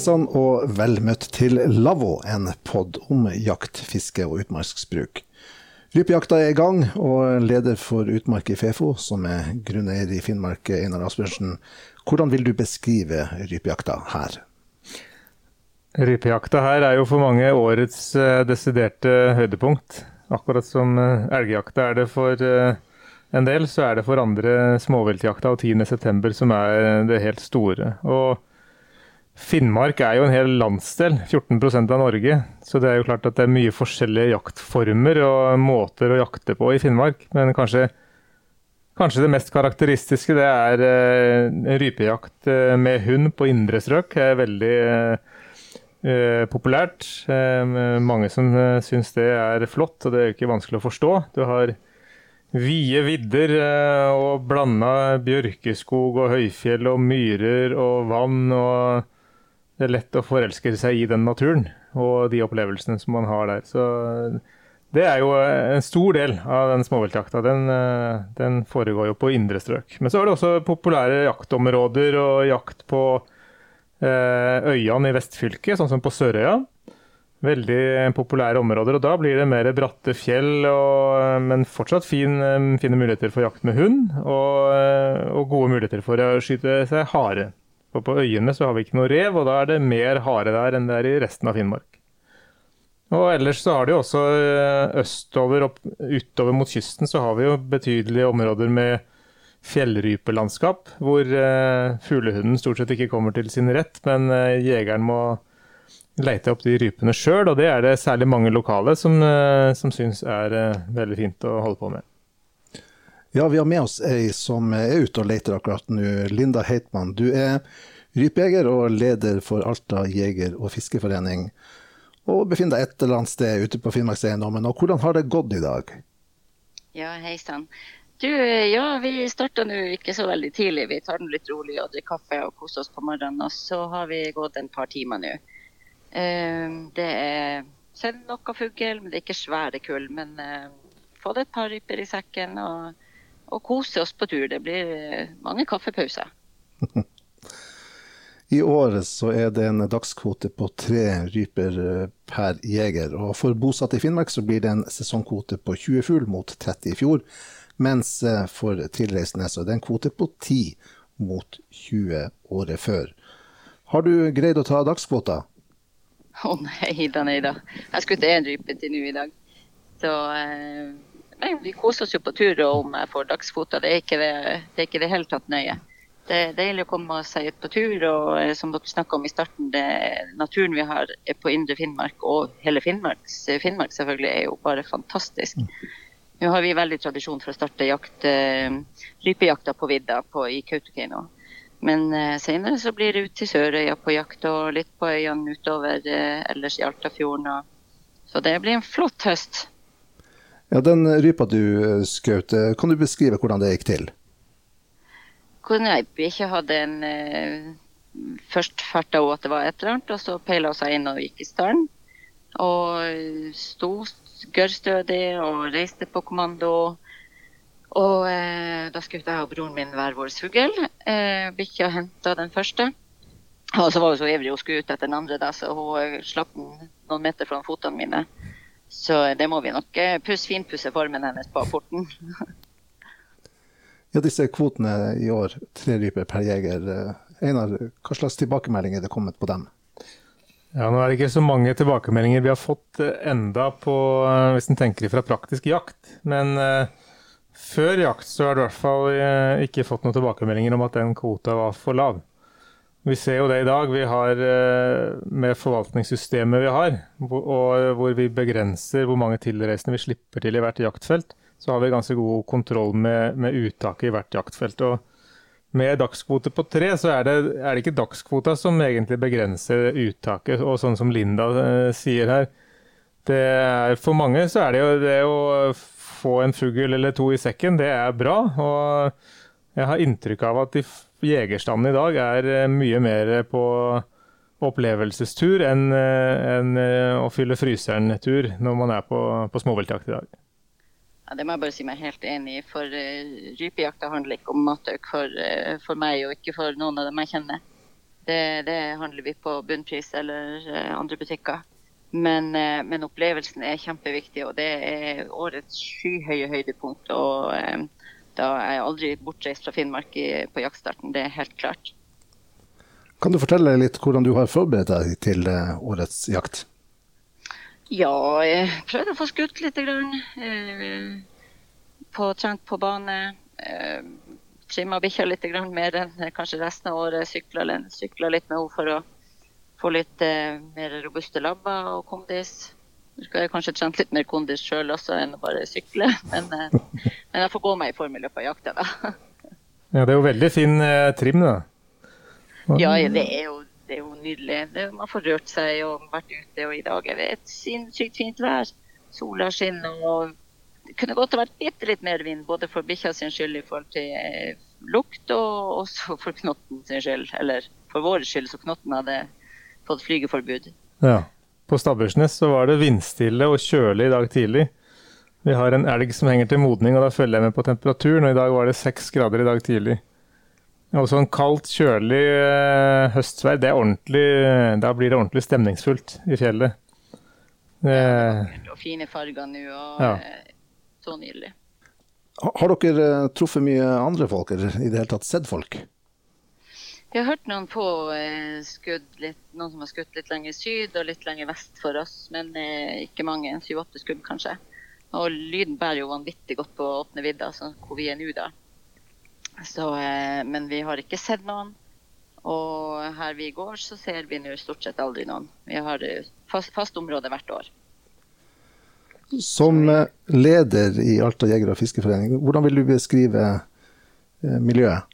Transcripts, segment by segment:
Hei sann og vel møtt til Lavvo, en pod om jakt, fiske og utmarksbruk. Rypejakta er i gang, og leder for Utmark i Fefo, som er grunneier i Finnmark, Einar Asbjørnsen. Hvordan vil du beskrive rypejakta her? Rypejakta her er jo for mange årets eh, desiderte høydepunkt. Akkurat som eh, elgjakta er det for eh, en del, så er det for andre småviltjakta og 10.9 som er det helt store. Og Finnmark er jo en hel landsdel, 14% av Norge. Så det er jo klart at det er mye forskjellige jaktformer og måter å jakte på i Finnmark. Men kanskje, kanskje det mest karakteristiske det er eh, rypejakt eh, med hund på indre strøk. Det er veldig eh, populært. Eh, mange som eh, syns det er flott, og det er jo ikke vanskelig å forstå. Du har vide vidder eh, og blanda bjørkeskog og høyfjell og myrer og vann. og det er lett å forelske seg i den naturen og de opplevelsene som man har der. Så det er jo en stor del av den småviltjakta. Den, eh, den, foregår jo på indre strøk. Men så er det også populære jaktområder og jakt på eh, øyene i vestfylket, sånn som på Sørøya. Veldig populære områder. og Da blir det mer bratte fjell, og, men fortsatt fin, eh, fine muligheter for jakt med hund. Og, og gode muligheter for å skyte seg hare. For på øyene så har vi ikke noe rev, og da er det mer hare der enn det er i resten av Finnmark. Og ellers så har de også eh, østover og utover mot kysten så har vi jo betydelige områder med fjellrypelandskap, hvor uh, fuglehunden stort sett ikke kommer til sin rett, men uh, jegeren må leite opp de rypene sjøl, og det er det særlig mange lokale som, uh, som syns er veldig fint å holde på med. Ja, vi har med oss ei som er ute og leter akkurat nå. Linda Heitmann. Du er rypejeger og leder for Alta jeger- og fiskeforening. Og befinner deg et eller annet sted ute på Finnmarkseiendommen. Og hvordan har det gått i dag? Ja, hei sann. Du, ja, vi starta nå ikke så veldig tidlig. Vi tar den litt rolig og drikker kaffe og koser oss på morgenen. Og så har vi gått en par timer nå. Ehm, det er sett noe fugl, men det er ikke svære kull. Men ehm, fått et par ryper i sekken. og og kose oss på tur. Det blir eh, mange kaffepauser. I år så er det en dagskvote på tre ryper eh, per jeger. Og for bosatte i Finnmark så blir det en sesongkvote på 20 fugl mot 30 i fjor. Mens eh, for tilreisende så er det en kvote på 10 mot 20 året før. Har du greid å ta dagskvota? Å oh, nei da, nei da. Jeg skulle til én rype til nå i dag. Så eh, Nei, vi koser oss jo på tur om jeg får dagsfoter. Det er ikke det, det, er ikke det hele tatt nøye. Det er deilig å komme seg ut på tur. Og eh, som dere snakka om i starten, det, naturen vi har på indre Finnmark og hele Finnmark, Finnmark selvfølgelig, er jo bare fantastisk. Nå har vi veldig tradisjon for å starte jakt, eh, rypejakta på vidda på, i Kautokeino. Men eh, senere så blir det ut til Sørøya på jakt og litt på øyene utover eh, ellers i Altafjorden. Så det blir en flott høst. Ja, Den rypa du eh, skjøt, eh, kan du beskrive hvordan det gikk til? Kunne jeg ikke hadde en eh, Først farta hun at det var et eller annet, og så peila hun seg inn og gikk i stallen. Og sto gørrstødig og reiste på kommando. Og eh, da skjøt jeg og broren min hver vår fugl. Eh, Bikkja henta den første. Og så var hun så ivrig hun skulle ut etter den andre, da, så hun slapp den noen meter fra fotene mine. Så det må vi nok eh, puss, finpusse formen hennes på porten. ja, disse kvotene i år, tre ryper per jeger. Eh, Einar, hva slags tilbakemeldinger er det kommet på dem? Ja, Nå er det ikke så mange tilbakemeldinger vi har fått eh, enda på, hvis en tenker fra praktisk jakt. Men uh, før jakt så har du i hvert fall ikke fått noen tilbakemeldinger om at den kvota var for lav. Vi ser jo det i dag. Vi har eh, med forvaltningssystemet vi har, og hvor vi begrenser hvor mange tilreisende vi slipper til i hvert jaktfelt, så har vi ganske god kontroll med, med uttaket i hvert jaktfelt. Og med dagskvote på tre, så er det, er det ikke dagskvota som egentlig begrenser uttaket. Og sånn som Linda eh, sier her, det er, for mange så er det jo det å få en fugl eller to i sekken, det er bra. og jeg har inntrykk av at jegerstanden i dag er eh, mye mer på opplevelsestur enn enn eh, å fylle fryseren-tur når man er på, på småviltjakt i dag. Ja, det må jeg bare si meg helt enig i. For uh, rypejakta handler ikke om matøk for, uh, for, meg og ikke for noen av dem jeg kjenner. Det, det handler vi på bunnpris eller uh, andre butikker. Men, eh, men, opplevelsen er kjempeviktig, og det er årets skyhøye høydepunkt. Og eh, da er jeg aldri bortreist fra Finnmark i, på jaktstarten, det er helt klart. Kan du fortelle litt hvordan du har forberedt deg til eh, årets jakt? Ja, jeg prøvde å få skutt litt. Grann. På, trent på bane. Trimma bikkja litt mer enn kanskje resten av året. Sykla, litt med henne for å få litt eh, mer robuste labber og kondis. Du skal jeg kanskje trene litt mer kondis sjøl også enn å bare sykle, men, eh, men, jeg får gå meg i form i løpet av jakta, da. Ja, det er jo veldig fin eh, trim, da. Ja, det er jo, det er jo nydelig. Det, man får rørt seg og vært ute, og i dag er det et sinnssykt fint vær. Sola skinner og det kunne godt vært bitte litt mer vind, både for bikkja sin skyld i forhold til eh, lukt, og også for knotten sin skyld. Eller for vår skyld, så knotten hadde fått flygeforbud. Ja. På Stabbursnes så var det vindstille og kjølig i dag tidlig. Vi har en elg som henger til modning, og da følger jeg med på temperaturen. Og i dag var det seks grader i dag tidlig. Og sånn kaldt, kjølig eh, høstvær, det er ordentlig Da blir det ordentlig stemningsfullt i fjellet. Eh, og fine farger nå, og ja. Eh, så nydelig. Har dere eh, truffet mye andre folk, eller i det hele tatt sett folk? Vi har hørt noen få eh, skudd, litt, noen som har skutt litt lenger syd og litt lenger vest for oss, men eh, ikke mange. Syv-åtte skudd, kanskje. Og lyden bærer jo vanvittig godt på åpne vidda, altså hvor vi er nå, da. Så, eh, men vi har ikke sett noen. Og her vi går, så ser vi nå stort sett aldri noen. Vi har fast, fast område hvert år. Som leder i Alta jeger- og fiskeforening, hvordan vil du beskrive miljøet?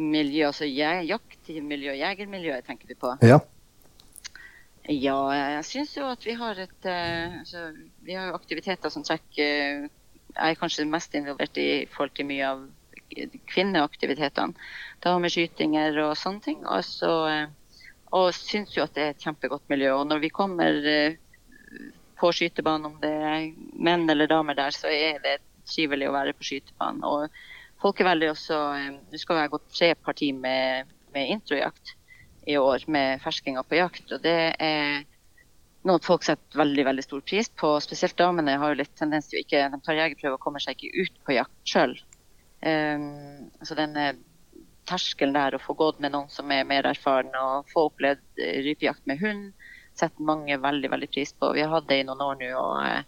Miljø, altså jaktmiljø, jegermiljøet tenker vi på? Ja. Ja, jeg syns jo at vi har et uh, altså, Vi har jo aktiviteter som trekker Jeg er kanskje mest involvert i forhold til mye av kvinneaktivitetene. Dameskytinger og sånne ting. Og, så, uh, og syns jo at det er et kjempegodt miljø. Og når vi kommer på skytebanen, om det er menn eller damer der, så er det trivelig å være på skytebanen. Og Folkeveldet også eh, Nå skal være gått tre parti med, med introjakt i år, med ferskinger på jakt. og det er noe folk setter veldig veldig stor pris på. Spesielt damene har jo litt tendens til å ikke De tar jegerprøve og kommer seg ikke ut på jakt sjøl. Um, ehm, så denne terskelen der å få gått med noen som er mer erfaren og få opplevd eh, rypejakt med hund, setter mange veldig veldig pris på. Vi har hatt det i noen år nå. og eh,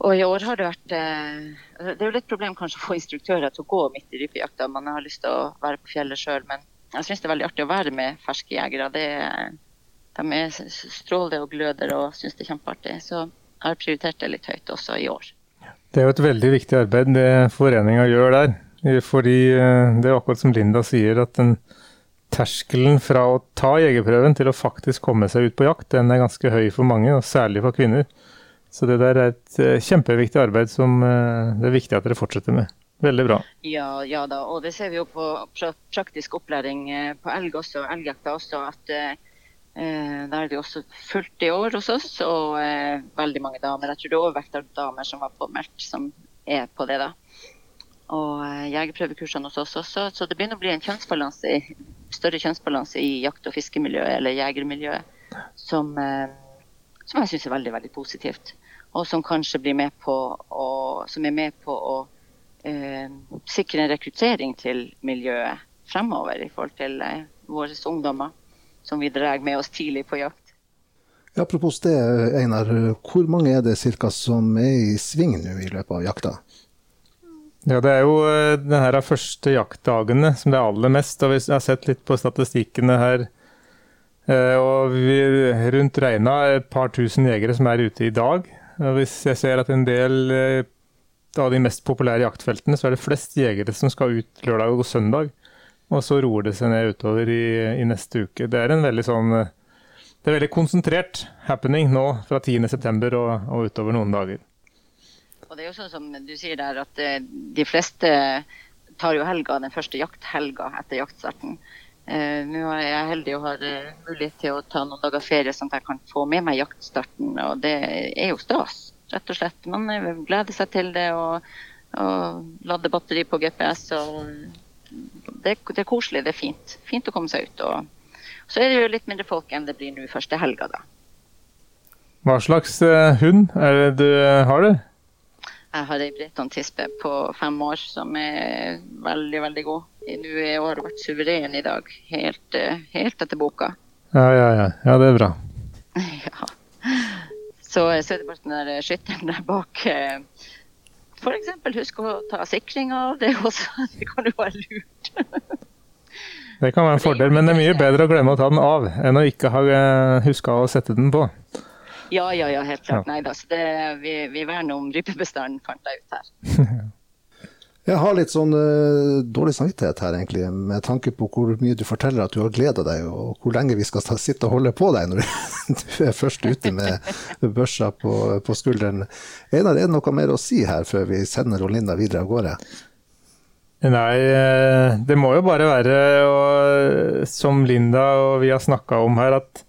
og i år har det vært eh, Det er jo litt problem kanskje å få instruktører til å gå midt i rypejakta. Man har lyst til å være på fjellet sjøl, men jeg syns det er veldig artig å være med ferske jegere. Det, de er stråler og gløder og syns det er kjempeartig. Så jeg har prioritert det litt høyt også i år. Det er jo et veldig viktig arbeid det foreninga gjør der. Fordi eh, det er akkurat som Linda sier, at den terskelen fra å ta jegerprøven til å faktisk komme seg ut på jakt, den er ganske høy for mange, og særlig for kvinner. Så det der er et eh, kjempeviktig arbeid som eh, det er viktig at dere fortsetter med. Veldig bra. Ja, ja da, og det ser vi jo på praktisk opplæring eh, på elg også, elgjakta også, at eh, der er det også fullt i år hos oss, og eh, veldig mange damer. Jeg tror det er overvekt av damer som var påmeldt, som er på det, da. Og eh, jegerprøvekursene hos oss også. Så det begynner å bli en kjønnsbalanse, større kjønnsbalanse i jakt- og fiskemiljøet, eller jegermiljøet, som, eh, som jeg syns er veldig, veldig positivt og som kanskje blir med på å, som er med på å eh, sikre en rekruttering til miljøet fremover i forhold til eh, våre ungdommer, som vi drar med oss tidlig på jakt. Ja, apropos det, Einar. Hvor mange er det cirka som er i sving nå i løpet av jakta? Ja, Det er jo denne de første jaktdagene som det er aller mest. og Vi har sett litt på statistikkene her. Eh, og vi, rundt regna et par tusen jegere som er ute i dag. Hvis jeg ser at en del eh, av de mest populære jaktfeltene, så er det flest jegere som skal ut lørdag og søndag. Og så roer det seg ned utover i, i neste uke. Det er en veldig sånn eh, det er veldig konsentrert happening nå fra 10.9. Og, og utover noen dager. Og det er jo sånn som du sier der, at de fleste tar jo helga, den første jakthelga etter jaktstarten. Uh, nå er jeg heldig og har uh, mulighet til å ta noen dager ferie, sånn at jeg kan få med meg jaktstarten. Og det er jo stas, rett og slett. Man gleder seg til det og, og lader batteri på GPS og det, det, er koselig, det er fint. Fint å komme seg ut. Og så er det jo litt mindre folk enn det blir nå første helga, da. Hva slags hund er det du har? det? Jeg har ei Breton tispe på fem år som er veldig, veldig god. Nå i år vært suveren i dag. Helt, uh, helt etter boka. Ja, ja, ja. Ja, det er bra. ja. Så, så, er det bare den der skytteren der bak. F.eks. husk å ta sikringa. Det, det kan jo være lurt. det kan være en fordel, men det er mye bedre å glemme å ta den av enn å ikke ha huska å sette den på. Ja, ja, ja, helt klart. Ja. Nei da. Så det, vi, vi verner om rypebestanden, fant jeg ut her. Jeg har litt sånn uh, dårlig samvittighet her, egentlig, med tanke på hvor mye du forteller at du har gleda deg, og hvor lenge vi skal sitte og holde på deg når du er først ute med børsa på, på skulderen. Einar, er det noe mer å si her før vi sender Linda videre av gårde? Nei, eh, det må jo bare være, og, som Linda og vi har snakka om her, at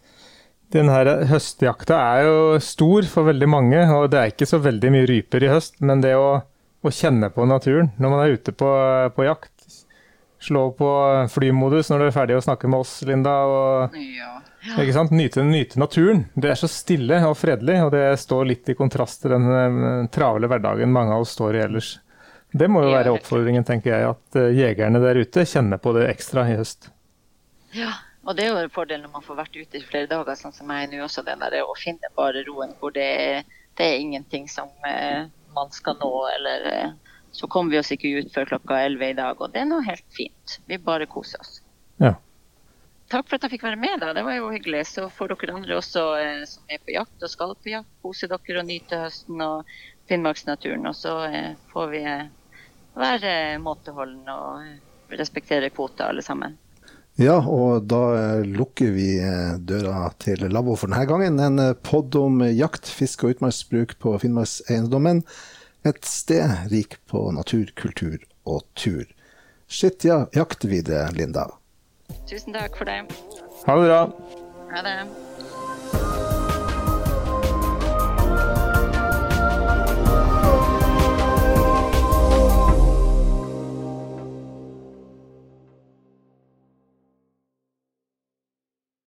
denne høstjakta er jo stor for veldig mange, og det er ikke så veldig mye ryper i høst. Men det å, å kjenne på naturen når man er ute på, på, jakt Slå på flymodus når du er ferdig å snakke med oss, Linda. og ja. Ikke sant? Nyte, nyte, naturen. Det er så stille og fredelig, og det står litt i kontrast til den eh, travle hverdagen mange av oss står i ellers. Det må jo være oppfordringen, tenker jeg, at eh, jegerne der ute kjenner på det ekstra i høst. Ja, og det er jo en fordel når man får vært ute i flere dager, sånn som jeg nå også. Den der, å finne bare roen hvor det er, det er ingenting som eh, man skal nå. Eller eh, så kommer vi oss ikke ut før klokka 11 i dag, og det er nå helt fint. Vi bare koser oss. Ja. Takk for at jeg fikk være med, da. Det var jo hyggelig. Så får dere andre også eh, som er på jakt og skal på jakt, kose dere og nyte høsten og Finnmarksnaturen. Og så eh, får vi eh, være måteholdne og eh, respektere kvoter alle sammen. Ja, og da eh, lukker vi eh, døra til lavvo for denne gangen. En podd pod om jakt, fiske og utmarksbruk på Finnmarkseiendommen. Et sted rik på natur, kultur og tur. Skitt ja, jakt videre, Linda. Tusen takk for det. Ha det bra. Ha det.